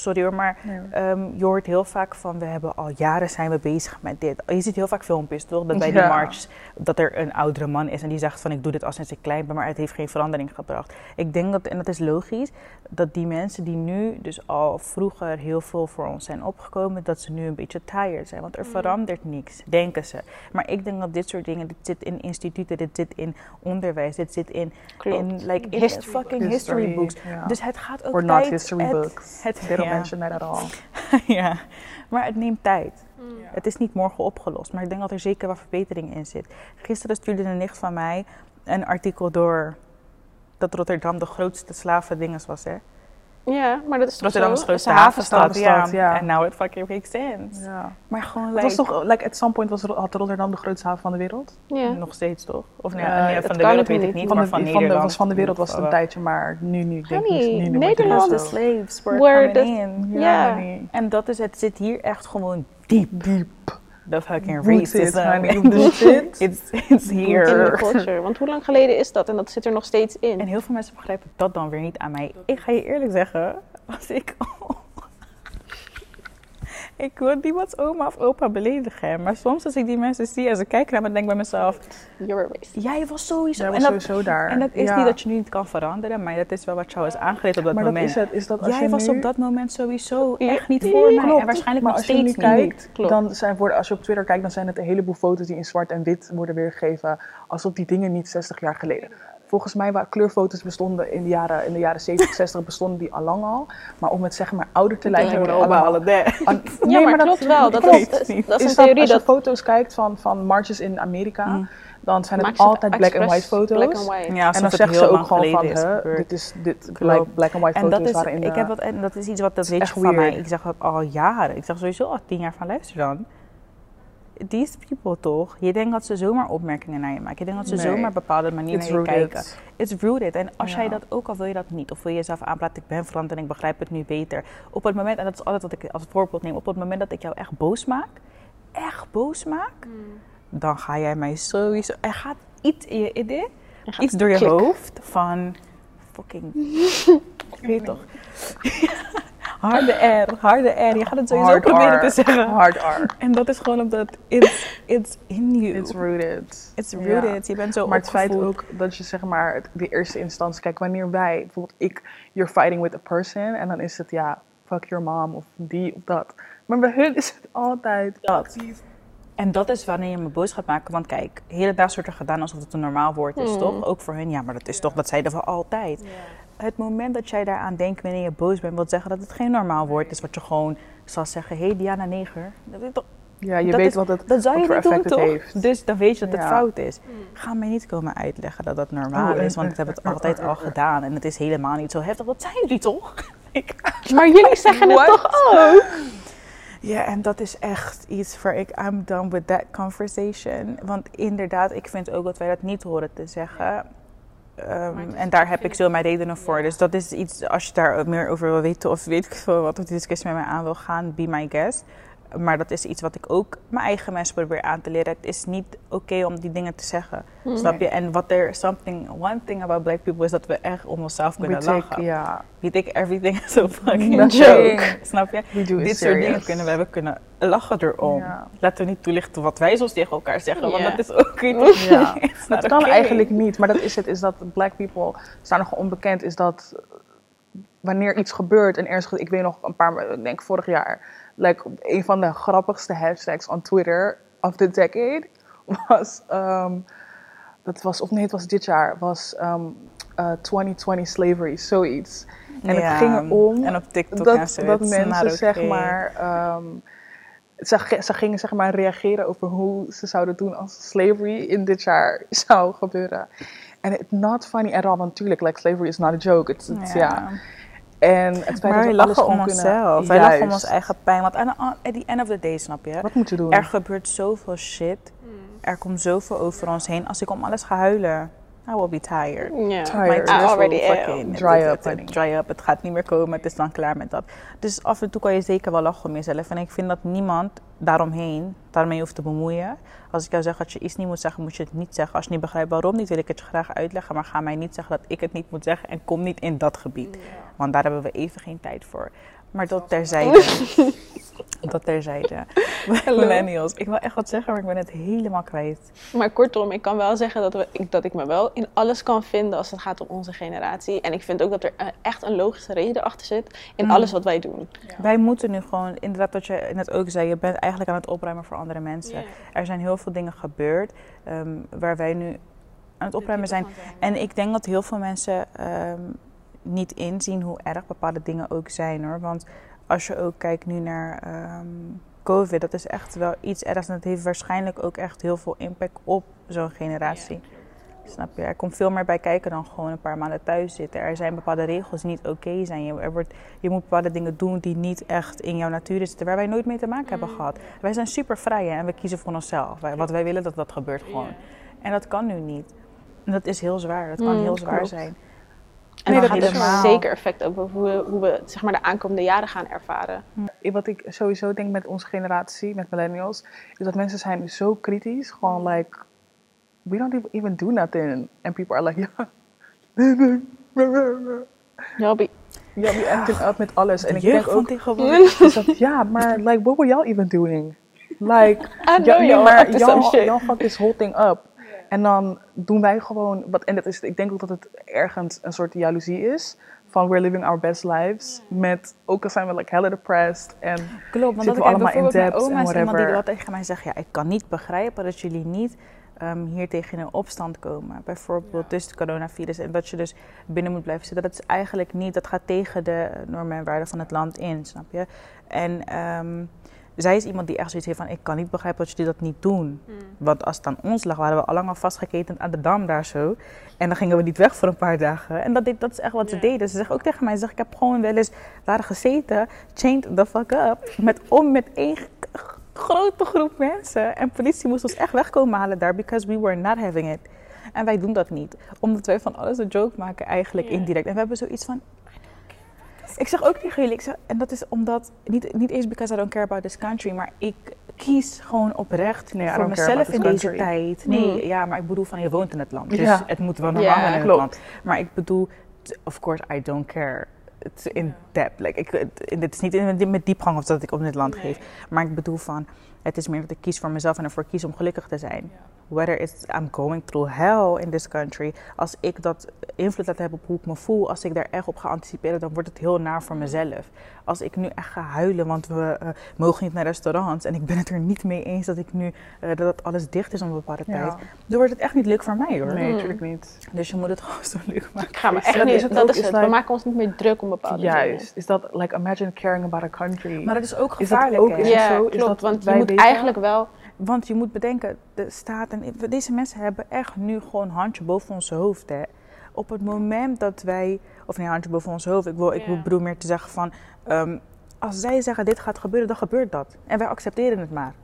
Sorry hoor, maar Nee. Ehm, je hoort heel vaak van, we hebben al jaren zijn we bezig met dit. Je ziet heel vaak filmpjes, toch? Dat bij die Ja. marches, dat er een oudere man is en die zegt van, ik doe dit al sinds ik klein ben, maar het heeft geen verandering gebracht. Ik denk dat, en dat is logisch, dat die mensen die nu dus al vroeger heel veel voor ons zijn opgekomen, dat ze nu een beetje tired zijn. Want er verandert niks, denken ze. Maar ik denk dat dit soort dingen, dit zit in instituten, dit zit in onderwijs, dit zit in, Klopt. in like, in History fucking history books. ja. Dus het gaat ook Or not tijd- history het- books. Het, They don't ja. mention that at all. ja, maar het neemt tijd. Het is niet morgen opgelost, maar ik denk dat er zeker wel verbetering in zit. Gisteren stuurde een nicht van mij een artikel door dat Rotterdam de grootste slavendinges was, hè? Ja, maar dat is toch Rotterdam is zo? de Het havenstad, havenstad, ja. ja. En now it fucking makes sense. Ja. Maar gewoon, Het like, was toch, like, at some point was, had Rotterdam de grootste haven van de wereld? Ja. nog steeds toch? Of nee, nee, het van de wereld weet ik niet. Van maar de, van van de, Nederland. was van de wereld was het een tijdje, maar nu, nu denk ik Honey, niet. Nu, nu Nederland the slaves were Were coming the- in. Ja. honey. En dat is, het zit hier echt gewoon diep. Diep. The fucking racism. the- rooted. It's, it's here. culture. Want hoe lang geleden is dat? En dat zit er nog steeds in. En heel veel mensen begrijpen dat dan weer niet aan mij. Ik ga je eerlijk zeggen, als ik. Ik wil niemands oma of opa beledigen. Maar soms als ik die mensen zie en ze kijken naar me, denk ik bij mezelf: You're a racist. Jij was sowieso. Jij en, was dat, sowieso daar. en dat is Ja. niet dat je nu niet kan veranderen, maar dat is wel wat jou is aangeleerd op dat Maar dat moment. is het. Is dat als Jij je was nu, op dat moment sowieso echt niet ja, voor mij. Klopt. En waarschijnlijk maar nog als je nu steeds niet. kijkt, dan zijn voor, als je op Twitter kijkt, dan zijn het een heleboel foto's die in zwart en wit worden weergegeven. Alsof die dingen niet 60 jaar geleden. Volgens mij waren kleurfoto's bestonden in de jaren, in de jaren 70, 60 bestonden die al lang al. Maar om het zeg maar ouder te lijken. An- Ja, maar, klopt wel. Dat, klopt. is, dat is, dat is Is een dat, theorie als je dat foto's kijkt van, van marches in Amerika, Mm. dan zijn het altijd black and white foto's. Black and white. Ja, En dan zeggen ze ook gewoon van, hè, dit is, dit, black, black and white En foto's dat is, waren in ik de... heb wat, en dat is iets wat dat weet je van mij. Ik zeg dat al jaren. Ik zeg sowieso al tien jaar van luister dan. These people toch? Je denkt dat ze zomaar opmerkingen naar je maken. Je denkt dat ze Nee. zomaar bepaalde manieren It's naar je rooted. kijken. It's rooted. En als Ja. jij dat ook al wil je dat niet. Of wil je jezelf aanpraten, ik ben veranderd en ik begrijp het nu beter. Op het moment, en dat is altijd wat ik als voorbeeld neem. Op het moment dat ik jou echt boos maak. Echt boos maak. Dan ga jij mij sowieso... Er gaat iets in je idee. Iets door je klik. hoofd van... Fucking... Ik weet toch. Harde R, harde R. Je gaat het sowieso Hard proberen R. te zeggen. Hard R. En dat is gewoon omdat it's, it's in you. It's rooted. It's rooted. Je bent zo Maar het feit ook dat je zeg maar de eerste instantie, kijk wanneer wij, bijvoorbeeld ik, you're fighting with a person en dan is het ja, fuck your mom of die of dat. Maar bij hun is het altijd Dat. En dat is wanneer je me boos gaat maken. Want kijk, hele dag wordt er gedaan alsof het een normaal woord is, Hmm. toch? Ook voor hun. Ja, maar dat is toch, dat zeiden we altijd. Het moment dat jij daaraan denkt wanneer je boos bent, wil zeggen dat het geen normaal woord is. Wat je gewoon zal zeggen, hé hey, Diana Neger. Dat, is toch- Ja, je Dat weet is- wat het dat zou wat je niet doen, toch? heeft. Dus dan weet je dat het Ja. fout is. Ga mij niet komen uitleggen dat dat normaal Oh, is, want ik heb het altijd al gedaan. En het is helemaal niet zo heftig. Dat zijn jullie toch? Ik- Maar jullie zeggen het What? toch ook? Ja, en dat is echt iets waar ik, I'm done with that conversation. Want inderdaad, ik vind ook dat wij dat niet horen te zeggen. Ehm, en daar heb ik zo mijn redenen voor. Dus dat is iets, als je daar meer over wil weten of weet ik veel wat, of die discussie met mij aan wil gaan, be my guest. Maar dat is iets wat ik ook mijn eigen mensen probeer aan te leren. Het is niet oké om die dingen te zeggen. Snap je? En wat er, something, one thing about black people is dat we echt om onszelf We kunnen take, lachen. ja, We take everything as a fucking joke. Snap je? Dit soort dingen kunnen we, we kunnen lachen erom. Laten we niet toelichten wat wij soms tegen elkaar zeggen, want dat is ook not Het kan okay. eigenlijk niet, maar dat is het. Is dat black people staan nog onbekend. Is dat wanneer iets gebeurt en ergens, ik weet nog een paar, ik denk vorig jaar, like, een van de grappigste hashtags on Twitter of the decade was, ehm, dat was, of nee, het was dit jaar, was ehm, eh, 2020 slavery, zoiets. En Ja, het ging erom En op TikTok dat, en dat mensen, zeg okay. maar, ehm, ze, ze gingen zeg maar reageren over hoe ze zouden doen als slavery in dit jaar zou gebeuren. En it's not funny at all, want natuurlijk, like, slavery is not a joke. It's, it's, ja. En het feit Maar dat wij we alles lachen om gewoon kunnen- onszelf. Wij lachen om ons eigen pijn. Want aan at the end of the day, snap je? Wat moet je doen? Er gebeurt zoveel shit. Er komt zoveel over ons heen. Als ik om alles ga huilen, I will be tired. Ja. Tired. My I tears already will am. fucking- Dry het- up. Dry up. Het gaat niet meer komen. Het is dan klaar met dat. Dus af en toe kan je zeker wel lachen om jezelf. En ik vind dat niemand daaromheen daarmee hoeft te bemoeien. Als ik jou zeg dat je iets niet moet zeggen, moet je het niet zeggen. Als je niet begrijpt waarom niet, wil ik het je graag uitleggen. Maar ga mij niet zeggen dat ik het niet moet zeggen. En kom niet in dat gebied. Want daar hebben we even geen tijd voor. Maar dat terzijde. dat terzijde. Millennials. Ik wil echt wat zeggen, maar ik ben het helemaal kwijt. Maar kortom, ik kan wel zeggen dat, we, ik, dat ik me wel in alles kan vinden als het gaat om onze generatie. En ik vind ook dat er eh, echt een logische reden achter zit in Mm. alles wat wij doen. Wij moeten nu gewoon, inderdaad wat je net ook zei, je bent eigenlijk aan het opruimen voor andere mensen. Er zijn heel veel dingen gebeurd ehm, waar wij nu aan het opruimen zijn. En ik denk dat heel veel mensen ehm, niet inzien hoe erg bepaalde dingen ook zijn hoor. Want als je ook kijkt nu naar ehm, COVID, dat is echt wel iets ergs. En dat heeft waarschijnlijk ook echt heel veel impact op zo'n generatie. Snap je? Er komt veel meer bij kijken dan gewoon een paar maanden thuis zitten. Er zijn bepaalde regels die niet oké zijn. Je, er wordt, je moet bepaalde dingen doen die niet echt in jouw natuur zitten, waar wij nooit mee te maken hebben gehad. Wij zijn super vrij hè, en we kiezen voor onszelf. Wij- wat wij willen, dat dat gebeurt gewoon. En dat kan nu niet. En dat is heel zwaar. Dat kan Mm, heel zwaar klopt. zijn. En Nee, dat dat gaat dus zeker effect op hoe we, hoe we zeg maar, de aankomende jaren gaan ervaren. Wat ik sowieso denk met onze generatie, met millennials, is dat mensen zijn zo kritisch. Gewoon like, we don't even- do nothing. And people are like, ja. Ja, be- acting up met alles. En ik denk van ook, tegenwoordig. is dat, ja, maar like, what were y'all even doing? Like, I know y'all maar y'all, y'all fuck this whole thing up. En dan doen wij gewoon, wat, en dat is, ik denk ook dat het ergens een soort jaloezie is. Van we're living our best lives. Met, ook al zijn we like hella depressed. En Klopt, want dat we ik allemaal in debt oma en is iemand die whatever. wel tegen mij zegt, ja, ik kan niet begrijpen dat jullie niet ehm, hier tegen in opstand komen. Bijvoorbeeld dus het coronavirus en dat je dus binnen moet blijven zitten. Dat is eigenlijk niet, dat gaat tegen de normen en waarden van het land in, snap je? En ehm, zij is iemand die echt zoiets heeft van, ik kan niet begrijpen dat jullie dat niet doen. Want als het aan ons lag, waren we al lang al vastgeketend aan de dam daar zo. En dan gingen we niet weg voor een paar dagen. En dat, deed, dat is echt wat ze deden. Ze zegt ook tegen mij, ze zegt, ik heb gewoon wel eens daar gezeten, chained the fuck up, met, om met één grote groep mensen. En politie moest ons echt wegkomen halen daar, because we were not having it. En wij doen dat niet, omdat wij van alles een joke maken eigenlijk indirect. En we hebben zoiets van, ik zeg ook tegen jullie, ik zeg, en dat is omdat, niet, niet eens because I don't care about this country, maar ik kies gewoon oprecht Nee, voor mezelf in deze tijd. Nee, ja, maar ik bedoel van je woont in het land, dus Ja. het moet wel normaal zijn in klopt. het land. Maar ik bedoel, of course I don't care. It's in depth. Like, ik, dit is niet in, met diepgang of dat ik om dit land geef. Maar ik bedoel van, het is meer dat ik kies voor mezelf en ervoor kies om gelukkig te zijn. Whether it's I'm going through hell in this country. Als ik dat invloed laat hebben op hoe ik me voel, als ik daar echt op ga anticiperen, dan wordt het heel naar voor mezelf. Als ik nu echt ga huilen, want we eh, mogen niet naar restaurants en ik ben het er niet mee eens dat ik nu eh, dat alles dicht is om een bepaalde Ja. tijd, dan wordt het echt niet leuk voor mij hoor. nee, natuurlijk niet. Dus je moet het gewoon zo leuk maken. Ik ga me Is echt dat- niet, is het dat ook- is is het. like- we maken ons niet meer druk om bepaalde dingen. Juist. Is dat, like, imagine caring about a country. Maar dat is ook Is dat gevaarlijk. ook- is zo? Is klopt. dat Want je wij moet weten? eigenlijk wel... Want je moet bedenken, de staat en deze mensen hebben echt nu gewoon een handje boven ons hoofd. Hè. Op het moment dat wij, of nee, handje boven ons hoofd, ik wil, ik Ja. bedoel meer te zeggen van, ehm, als zij zeggen dit gaat gebeuren, dan gebeurt dat. En wij accepteren het maar.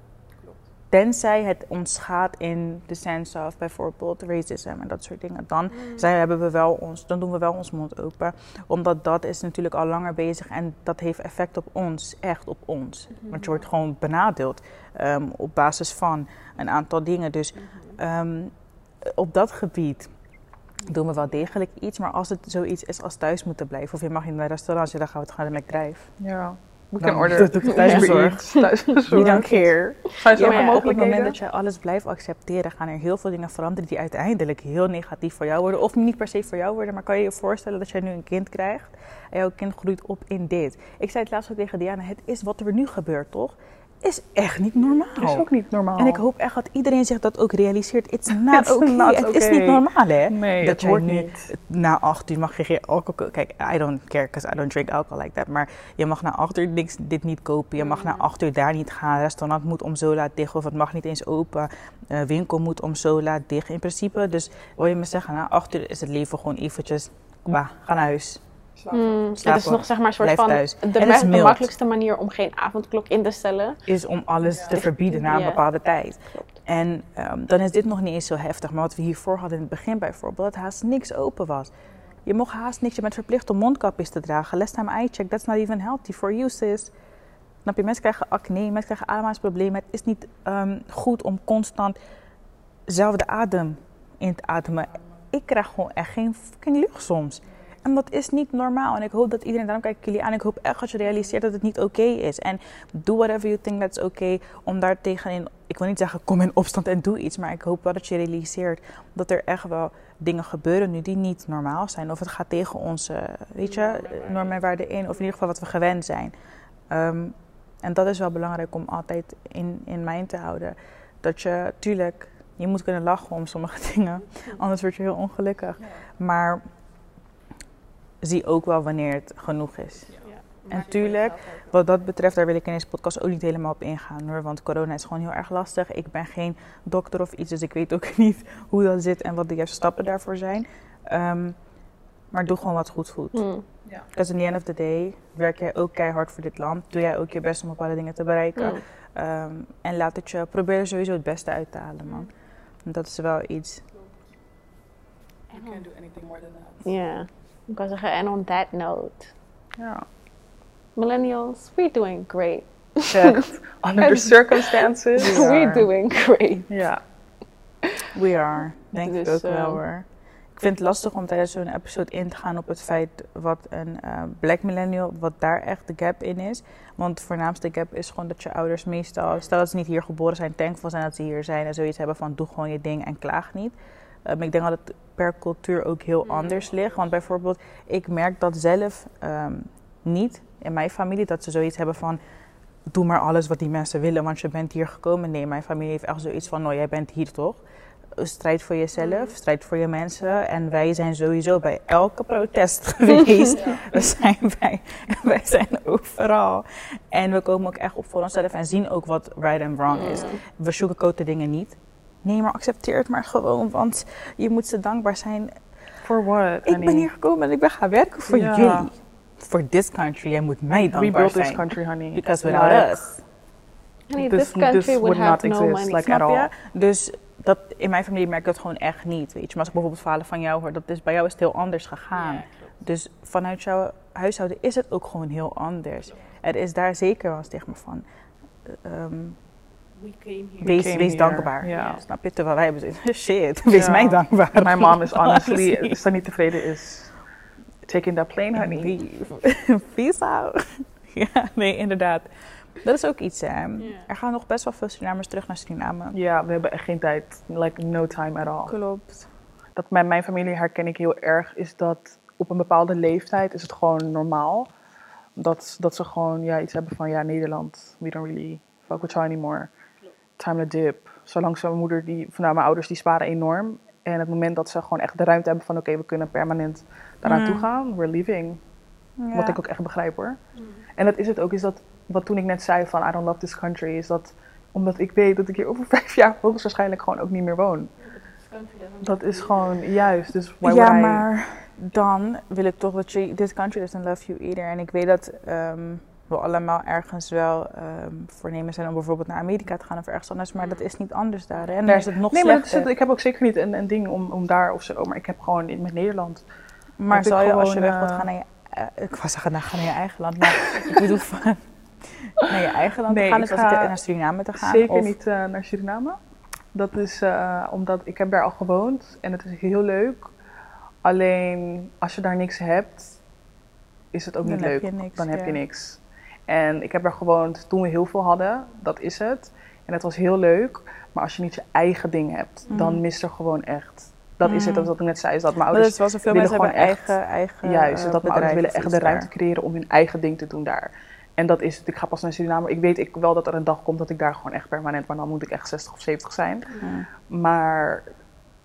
Tenzij het ons gaat in de sense of bijvoorbeeld racism en dat soort dingen. Dan, zijn, hebben we wel ons, dan doen we wel ons mond open. Omdat dat is natuurlijk al langer bezig en dat heeft effect op ons, echt op ons. Want je wordt gewoon benadeeld ehm, op basis van een aantal dingen. Dus ehm, op dat gebied doen we wel degelijk iets. Maar als het zoiets is als thuis moeten blijven of je mag niet naar restaurants, ja, dan gaan we het gewoon met drijf. Ja. We can order thuisbezorgd. Thuisbezorgd. You don't care. Zijn Ja, er maar op het moment dat je alles blijft accepteren, gaan er heel veel dingen veranderen die uiteindelijk heel negatief voor jou worden. Of niet per se voor jou worden, maar kan je je voorstellen dat jij nu een kind krijgt en jouw kind groeit op in dit. Ik zei het laatst ook tegen Diana, het is wat er nu gebeurt, toch? Is echt niet normaal. is ook niet normaal. En ik hoop echt dat iedereen zich dat ook realiseert. It's not It's okay. not Het is niet normaal, hè? Nee, dat nu niet. na acht uur mag je geen alcohol... Kijk, I don't care, because I don't drink alcohol like that. Maar je mag na acht uur niks, dit niet kopen. Je mag na acht uur daar niet gaan. Restaurant moet om zo laat dicht. Of het mag niet eens open. Eh, winkel moet om zo laat dicht. In principe, dus wil je me zeggen... Na acht uur is het leven gewoon eventjes... Bah, ga naar huis. Hmm, het is Slapen. nog zeg maar een soort van thuis. de, makkelijkste manier om geen avondklok in te stellen. Is om alles te verbieden na een bepaalde tijd. Klopt. En ehm, dan is dit nog niet eens zo heftig. Maar wat we hiervoor hadden in het begin bijvoorbeeld, dat haast niks open was. Je mocht haast niks, je bent verplicht om mondkapjes te dragen. Last time I checked, that's not even healthy for you, sis. Snap je? Mensen krijgen acne, mensen krijgen ademhalingsproblemen. Het is niet ehm, goed om constant dezelfde adem in te ademen. Ik krijg gewoon echt geen fucking lucht soms. En dat is niet normaal. En ik hoop dat iedereen, daarom kijk ik jullie aan. Ik hoop echt dat je realiseert dat het niet oké is. En do whatever you think that's oké. om daar tegenin, ik wil niet zeggen kom in opstand en doe iets. Maar ik hoop wel dat je realiseert dat er echt wel dingen gebeuren nu die niet normaal zijn. Of het gaat tegen onze, weet je, normen en waarden in. Of in ieder geval wat we gewend zijn. Ehm, en dat is wel belangrijk om altijd in, in mind te houden. Dat je, tuurlijk, je moet kunnen lachen om sommige dingen. Anders word je heel ongelukkig. Maar zie ook wel wanneer het genoeg is. En tuurlijk, wat dat betreft, daar wil ik in deze podcast ook niet helemaal op ingaan hoor. Want corona is gewoon heel erg lastig. Ik ben geen dokter of iets, dus ik weet ook niet hoe dat zit en wat de juiste stappen daarvoor zijn. Ehm, maar doe gewoon wat goed voelt. Hmm. Because in the end of the day werk jij ook keihard voor dit land. Doe jij ook je best om bepaalde dingen te bereiken. Hmm. Ehm, en laat het je, probeer er sowieso het beste uit te halen, man. Want Dat is wel iets. You can't do anything more than that. Ja, ik kan zeggen, en on that note, Ja. millennials, we're doing great. Under the circumstances. We we're doing great. Ja. We are. Denk ik Dus, ook wel ehm, hoor. Ik vind het lastig om tijdens zo'n episode in te gaan op het feit wat een eh, black millennial, wat daar echt de gap in is. Want de voornaamste gap is gewoon dat je ouders meestal, stel dat ze niet hier geboren zijn, thankful zijn dat ze hier zijn en zoiets hebben van doe gewoon je ding en klaag niet. Ehm, ik denk dat het per cultuur ook heel anders ligt. Want bijvoorbeeld, ik merk dat zelf ehm, niet in mijn familie, dat ze zoiets hebben van doe maar alles wat die mensen willen, want je bent hier gekomen. Nee, mijn familie heeft echt zoiets van, nou jij bent hier toch? Strijd voor jezelf, strijd voor je mensen. En wij zijn sowieso bij elke protest geweest. We zijn bij, wij zijn overal. En we komen ook echt op voor onszelf en zien ook wat right and wrong is. We sugarcoaten dingen niet. Nee, maar accepteer het maar gewoon, want je moet ze dankbaar zijn. For what? Ik ben hier gekomen en ik ben gaan werken voor jullie. For this country, jij moet mij We dankbaar built zijn. this country, honey. Because without Like, us. Honey, This- this country this would would have not no exist, money. like- at all. Dus dat, in mijn familie merk ik dat gewoon echt niet, weet je. Maar als ik bijvoorbeeld verhalen van jou hoor, dat is, bij jou is het heel anders gegaan. dus vanuit jouw huishouden is het ook gewoon heel anders. Er is daar zeker wel een stigma van. Ehm, wees came wees here, dankbaar. ja. Snap je? Terwijl wij hebben shit, wees mij dankbaar. My mom is honestly, Honestly. als ze niet tevreden is, taking that plane, honey. Leave. Peace out. ja, nee, inderdaad. Dat is ook iets, hè. Er gaan nog best wel veel Surinamers terug naar Suriname. Ja, we hebben echt geen tijd. Like, no time at all. Klopt. Dat bij mijn familie herken ik heel erg, is dat op een bepaalde leeftijd is het gewoon normaal. Dat, dat ze gewoon ja, iets hebben van, ja, Nederland, we don't really fuck with you anymore. Time to dip. Zolang ze mijn moeder, die, van, nou, mijn ouders, die sparen enorm. En het moment dat ze gewoon echt de ruimte hebben van, oké, we kunnen permanent daaraan Mm. toe gaan, we're leaving. Ja. Wat ik ook echt begrijp hoor. En dat is het ook, is dat wat toen ik net zei van I don't love this country, is dat omdat ik weet dat ik hier over vijf jaar hoogstwaarschijnlijk gewoon ook niet meer woon. Dat is gewoon juist. Dus why ja, maar dan wil ik toch dat je... This country doesn't love you either. En ik weet dat ehm, we allemaal ergens wel ehm voornemen zijn om bijvoorbeeld naar Amerika te gaan of ergens anders. Maar dat is niet anders daar. Hè? En daar is het nog Nee, maar dat is slechter. het, ik heb ook zeker niet een, een ding om, om daar of zo. Maar ik heb gewoon in met Nederland. Maar zal je als je gewoon, weg wilt eh, gaan naar je... eh, ik wou zeggen, nou, ga naar je eigen land. Maar ik bedoel van... Naar je eigen land Nee, te gaan. ik Dus als ga ik naar Suriname te gaan. Zeker of, niet eh, naar Suriname. Dat is omdat ik heb daar al gewoond en het is heel leuk. Alleen als je daar niks hebt, is het ook Dan niet leuk. niks, dan heb je niks. En ik heb daar gewoond toen we heel veel hadden. Dat is het. En het was heel leuk. Maar als je niet je eigen ding hebt, dan mist er gewoon echt. Dat is het, dat is wat ik net zei. Is dat mijn ouders dus was er veel willen gewoon echt- eigen, eigen Juist, eh, dat mijn ouders willen echt de ruimte daar. creëren om hun eigen ding te doen daar. En dat is het. Ik ga pas naar Suriname. Ik weet ik wel dat er een dag komt dat ik daar gewoon echt permanent, maar dan moet ik echt 60 of 70 zijn. Maar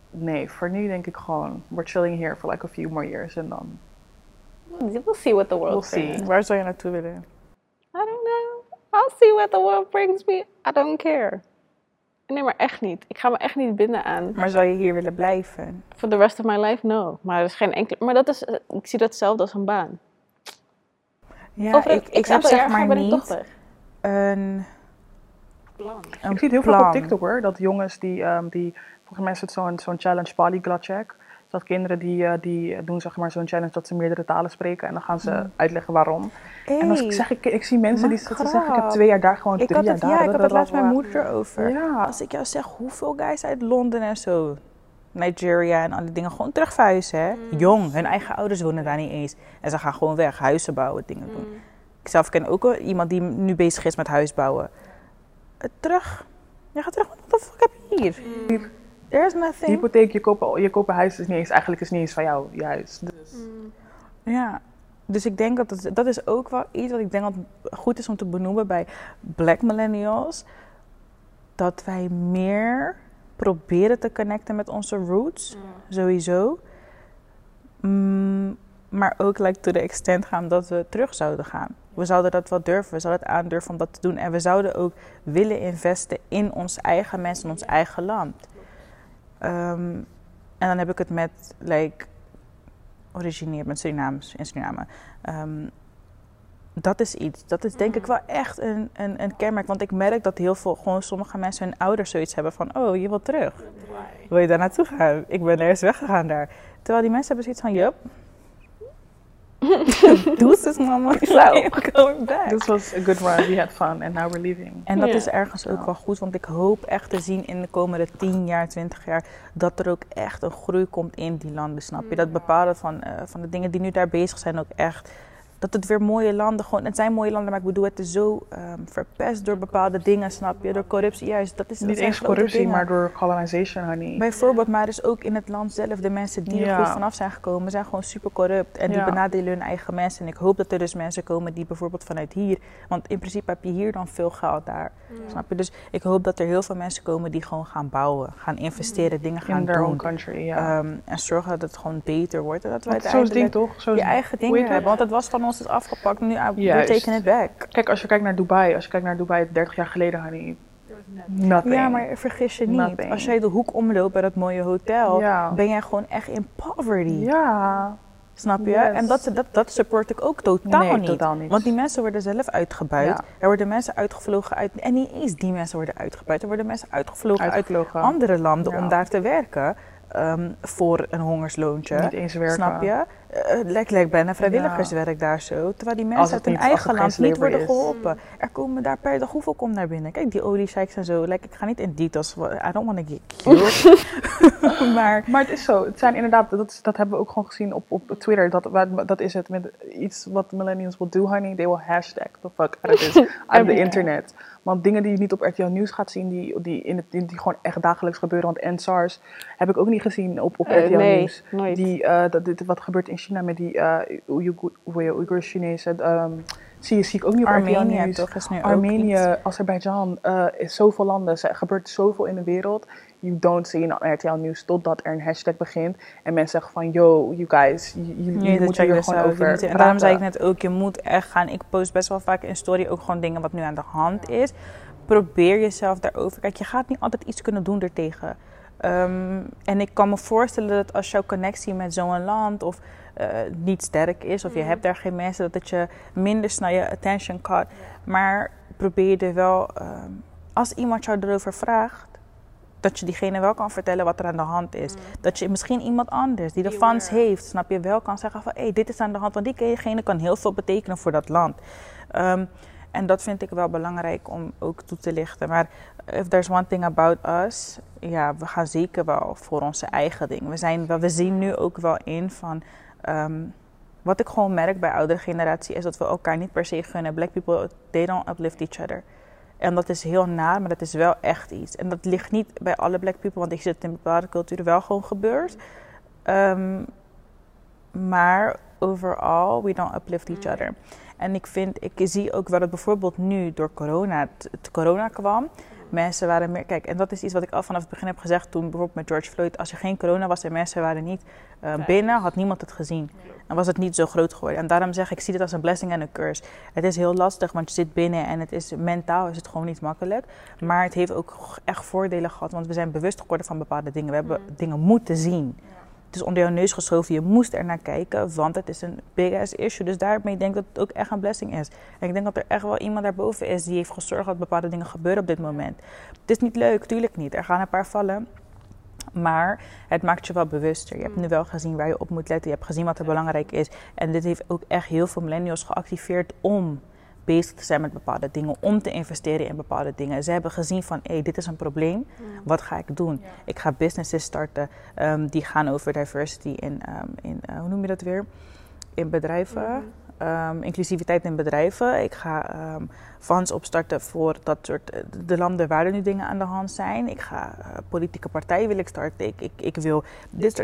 nee, voor nu denk ik gewoon, we're chilling here for like a few more years en dan. We'll see what the world We'll see. Waar zou je naartoe willen? I don't know. I'll see what the world brings me. I don't care. Nee, maar echt niet. Ik ga me echt niet binden aan. Maar zou je hier willen blijven? For the rest of my life, no. Maar er is geen enkele. Maar dat is, ik zie dat hetzelfde als een baan. Ja, Over ik, ik heb zeg maar ben niet een, Plan. een ik zie het heel veel op. TikTok hoor, dat jongens die, ehm, die volgens mij is het zo'n zo'n challenge polyglot check. Dat kinderen die, eh, die doen zeg maar zo'n challenge dat ze meerdere talen spreken en dan gaan ze uitleggen waarom. En als ik zeg, ik, ik zie mensen die zeggen, ik heb twee jaar daar gewoon ik drie had jaar het, daar. ja, ik had het laatst met mijn moeder over. Ja. Als ik jou zeg hoeveel guys uit Londen en zo, Nigeria en alle dingen gewoon terugverhuizen. Hè? Jong, hun eigen ouders wonen daar niet eens. En ze gaan gewoon weg, huizen bouwen, dingen doen. Ik zelf ken ook iemand die nu bezig is met huisbouwen. Eh, terug. Je gaat terug, what the fuck heb je hier? There's nothing. hypotheek, je koopt, je koopt een huis is niet eens, eigenlijk is niet eens van jou, je huis. Dus. Ja, dus ik denk dat het, dat is ook wel iets wat ik denk dat goed is om te benoemen bij black millennials. Dat wij meer proberen te connecten met onze roots, sowieso. Mm, maar ook like, to the extent gaan dat we terug zouden gaan. We zouden dat wel durven, we zouden het aandurven om dat te doen. En we zouden ook willen investen in ons eigen mensen, in ons eigen land. Ehm, en dan heb ik het met, like, origineer met Suriname, in Suriname. Ehm, dat is iets. Dat is denk ik wel echt een, een, een kenmerk. Want ik merk dat heel veel, gewoon sommige mensen hun ouders zoiets hebben van... Oh, je wilt terug. Wil je daar naartoe gaan? Ik ben ergens weggegaan daar. Terwijl die mensen hebben zoiets van... Yup. Doe mama. I'm going back. This was a good run, we had fun and now we're leaving. En dat is ergens ook wel goed, want ik hoop echt te zien in de komende 10 jaar, 20 jaar, dat er ook echt een groei komt in die landen, snap je? Dat bepaalde van, eh, van de dingen die nu daar bezig zijn ook echt, dat het weer mooie landen, gewoon, het zijn mooie landen, maar ik bedoel, het is zo ehm, verpest door bepaalde dingen, snap je? Door corruptie, juist, dat is dat Niet eens corruptie, dingen. maar door colonization, honey. Bijvoorbeeld, maar dus ook in het land zelf, de mensen die er goed vanaf zijn gekomen, zijn gewoon super corrupt. En die Ja. benadelen hun eigen mensen. En ik hoop dat er dus mensen komen die bijvoorbeeld vanuit hier, want in principe heb je hier dan veel geld daar. Snap je? Dus ik hoop dat er heel veel mensen komen die gewoon gaan bouwen, gaan investeren, dingen gaan In their own doen. country, ja. Ehm, en zorgen dat het gewoon beter wordt. En dat is het ding uiteindelijk toch? Zo je eigen dingen hebben. Want het was van ons is afgepakt, nu we're Juist. taking it back. Kijk, als je kijkt naar Dubai, als je kijkt naar Dubai 30 jaar geleden, honey, nothing. Ja, maar vergis je niet. Nothing. Als jij de hoek omloopt bij dat mooie hotel, Ja. ben jij gewoon echt in poverty. Ja, Snap je? Yes. En dat, dat, dat support ik ook totaal Nee, niet. totaal niet. Want die mensen worden zelf uitgebuit. Ja. Er worden mensen uitgevlogen uit. En niet eens die mensen worden uitgebuit. Er worden mensen uitgevlogen uitgevlogen. uit andere landen Ja. om daar te werken. ehm, voor een hongersloontje. Niet eens werken. Snap je? Uh, lijkt lijkt bijna vrijwilligerswerk daar zo. Terwijl die mensen uit hun niet- eigen land niet worden is. geholpen. Er komen daar per dag hoeveel komt naar binnen? Kijk, die oliesheiks en zo. Like, ik ga niet in details. I don't want to get maar Maar het is zo. Het zijn inderdaad, dat, is- dat hebben we ook gewoon gezien op, op Twitter. Dat, dat is het met iets wat millennials will do, honey. They will hashtag the fuck out of, this, of the internet. Want dingen die je niet op RTL Nieuws gaat zien, die, die, in het, die, die gewoon echt dagelijks gebeuren. Want en SARS heb ik ook niet gezien op, op Eh, RTL nee, Nieuws. nooit. Die, eh, dat, dit, wat gebeurt in China met die uh, Oeigoers Chinezen. Um, zie, je, zie ik ook niet op Armenië Nieuws. toch is nu Armenië. Azerbeidzjan, eh is zoveel landen, er gebeurt zoveel in de wereld. You don't see in RTL Nieuws totdat er een hashtag begint en mensen zeggen van, yo, you guys, jullie Je moet moeten hier gewoon over En daarom zei ik net ook, je moet echt gaan. Ik post best wel vaak in story ook gewoon dingen wat nu aan de hand is. Probeer jezelf daarover. Kijk, je gaat niet altijd iets kunnen doen ertegen. Ehm, en ik kan me voorstellen dat als jouw connectie met zo'n land of eh, niet sterk is, of je hebt daar geen mensen, dat het je minder snel je attention caught. Maar probeer er wel, ehm, als iemand jou erover vraagt, dat je diegene wel kan vertellen wat er aan de hand is. Dat je misschien iemand anders die de fans heeft, snap je, wel kan zeggen van hé, hey, dit is aan de hand. Want diegene kan heel veel betekenen voor dat land. Ehm, en dat vind ik wel belangrijk om ook toe te lichten. Maar if there's one thing about us, ja, we gaan zeker wel voor onze eigen ding. We, zijn, we zien nu ook wel in van, ehm, wat ik gewoon merk bij oudere generatie is dat we elkaar niet per se gunnen. Black people, they don't uplift each other. En dat is heel naar, maar dat is wel echt iets. En dat ligt niet bij alle black people, want ik zit in bepaalde culturen wel gewoon gebeurd. Um, maar overal, we don't uplift each other. En ik vind, ik zie ook wel dat bijvoorbeeld nu door corona, het corona kwam, mensen waren meer. Kijk, en dat is iets wat ik al vanaf het begin heb gezegd toen bijvoorbeeld met George Floyd. Als er geen corona was en mensen waren niet uh, binnen, had niemand het gezien. Dan was het niet zo groot geworden. En daarom zeg ik, ik zie dit als een blessing en een curse. Het is heel lastig, want je zit binnen en het is mentaal is het gewoon niet makkelijk. Maar het heeft ook echt voordelen gehad, want we zijn bewust geworden van bepaalde dingen. We hebben dingen moeten zien. Het is onder jouw neus geschoven. Je moest er naar kijken, want het is een big ass issue. Dus daarmee denk ik dat het ook echt een blessing is. En ik denk dat er echt wel iemand daarboven is die heeft gezorgd dat bepaalde dingen gebeuren op dit moment. Het is niet leuk, tuurlijk niet. Er gaan een paar vallen. Maar het maakt je wel bewuster. Je hebt nu wel gezien waar je op moet letten. Je hebt gezien wat er belangrijk is. En dit heeft ook echt heel veel millennials geactiveerd om bezig te zijn met bepaalde dingen, om te investeren in bepaalde dingen. Ze hebben gezien van, hé, hey, dit is een probleem, wat ga ik doen? Ik ga businesses starten um, die gaan over diversity in, um, in uh, hoe noem je dat weer? In bedrijven. Mm -hmm. Um, inclusiviteit in bedrijven. Ik ga um, opstarten voor dat soort de landen waar er nu dingen aan de hand zijn. Ik ga uh, politieke partijen wil ik starten. Ik, ik, ik wil dit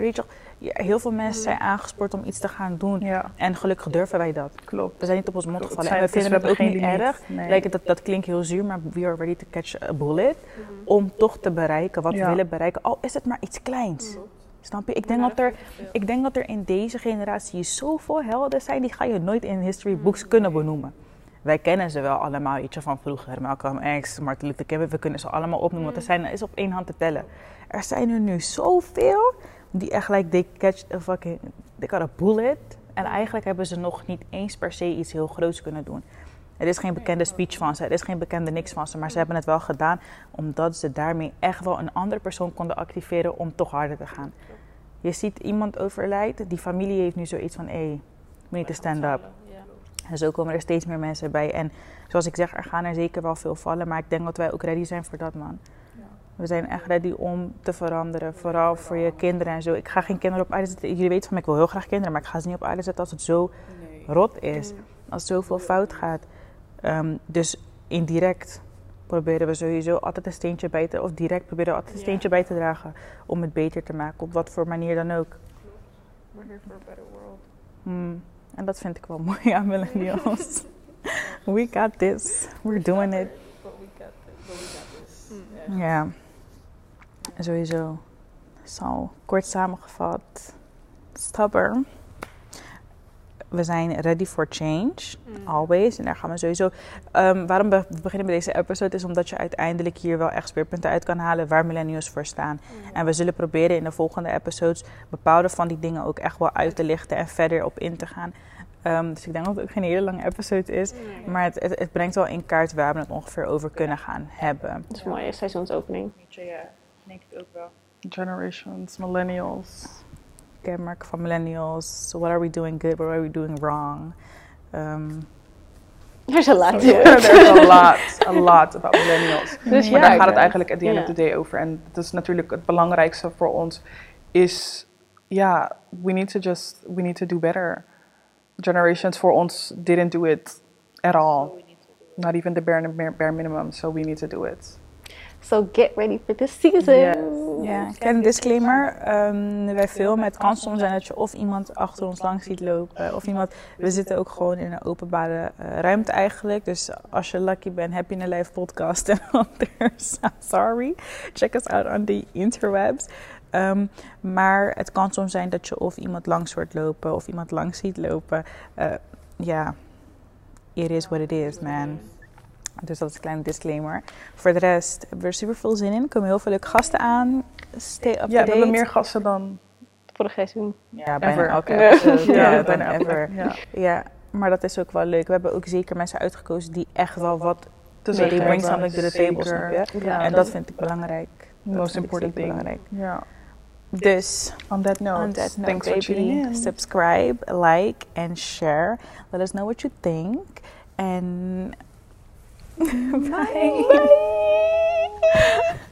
ja, heel veel mensen zijn aangespoord om iets te gaan doen. Ja. En gelukkig durven wij dat. Klopt. We zijn niet op ons mond gevallen. En we vinden het ook niet limiet. erg. Nee. Lijkt dat, dat klinkt heel zuur, maar we are ready to catch a bullet. Om toch te bereiken wat we willen bereiken. Al is het maar iets kleins. Snap je? Ik denk, dat er, ik denk dat er in deze generatie zoveel helden zijn, die ga je nooit in history books kunnen benoemen. Wij kennen ze wel allemaal, ietsje van vroeger. Malcolm X, Martin Luther King, we kunnen ze allemaal opnoemen. Want er zijn, er is op één hand te tellen. Er zijn er nu zoveel die echt like, they catch a fucking, they got a bullet. En eigenlijk hebben ze nog niet eens per se iets heel groots kunnen doen. Er is geen bekende speech van ze, er is geen bekende niks van ze. Maar ze hebben het wel gedaan omdat ze daarmee echt wel een andere persoon konden activeren om toch harder te gaan. Je ziet iemand overlijdt, die familie heeft nu zoiets van, hé, hey, we need to stand up. En zo komen er steeds meer mensen bij. En zoals ik zeg, er gaan er zeker wel veel vallen. Maar ik denk dat wij ook ready zijn voor dat, man. We zijn echt ready om te veranderen. Vooral voor je kinderen en zo. Ik ga geen kinderen op aarde zetten. Jullie weten van mij, ik wil heel graag kinderen. Maar ik ga ze niet op aarde zetten als het zo rot is. Als zoveel fout gaat. Ehm, dus indirect proberen we sowieso altijd een steentje bij te... Of direct proberen we altijd een steentje bij te dragen. Om het beter te maken. Op wat voor manier dan ook. We're here for a better world. Hmm, En dat vind ik wel mooi aan millennials. We got this. We're doing it. Ja, sowieso. Zo, kort samengevat. Stubborn. We zijn ready for change. Always. En daar gaan we sowieso. Ehm, waarom we beginnen met deze episode is omdat je uiteindelijk hier wel echt speerpunten uit kan halen waar millennials voor staan. En we zullen proberen in de volgende episodes bepaalde van die dingen ook echt wel uit te lichten en verder op in te gaan. Ehm, dus ik denk dat het ook geen hele lange episode is. Maar het, het, het brengt wel in kaart waar we het ongeveer over kunnen gaan hebben. Dat is een mooie seizoensopening. Ja, denk ik ook wel. Generations, millennials. Kenmerk van millennials. So what are we doing good? What are we doing wrong? Ehm, There's a lot to There's a lot, a lot about millennials. Dus maar ja, daar gaat het eigenlijk at the end ja. of the day over. En dat is natuurlijk het belangrijkste voor ons. Is, ja, we need to just, we need to do better. Generations voor ons didn't do it at all. Not even the bare, bare, bare minimum. So we need to do it. So get ready for this season. Ja, kleine disclaimer. Ehm, wij filmen. Het kan soms zijn dat je of iemand achter ons langs ziet lopen. Of iemand. We zitten ook gewoon in een openbare eh, ruimte eigenlijk. Dus als je lucky bent, heb je een live podcast. En anders, sorry. Check us out on the interwebs. Ehm, maar het kan soms zijn dat je of iemand langs hoort lopen of iemand langs ziet lopen. Eh, Ja, it is what it is, man. Dus dat is een kleine disclaimer. Voor de rest hebben we er super veel zin in. Er komen heel veel leuke gasten aan. Stay up to Ja, we date. hebben meer gasten dan Vorig seizoen. Ja, bijna ever. elke episode. Ja, ja, bijna ever. Ja. Ja, maar dat is ook wel leuk. We hebben ook zeker mensen uitgekozen die echt wel wat... Hebben. something to the table, snap je? Zeker. Ja, en dat vind ik belangrijk. Dat most important thing. belangrijk. Ja. Dus, On that note, on that note, thanks for tuning in. subscribe, like and share. Let us know what you think. Bye. Bye.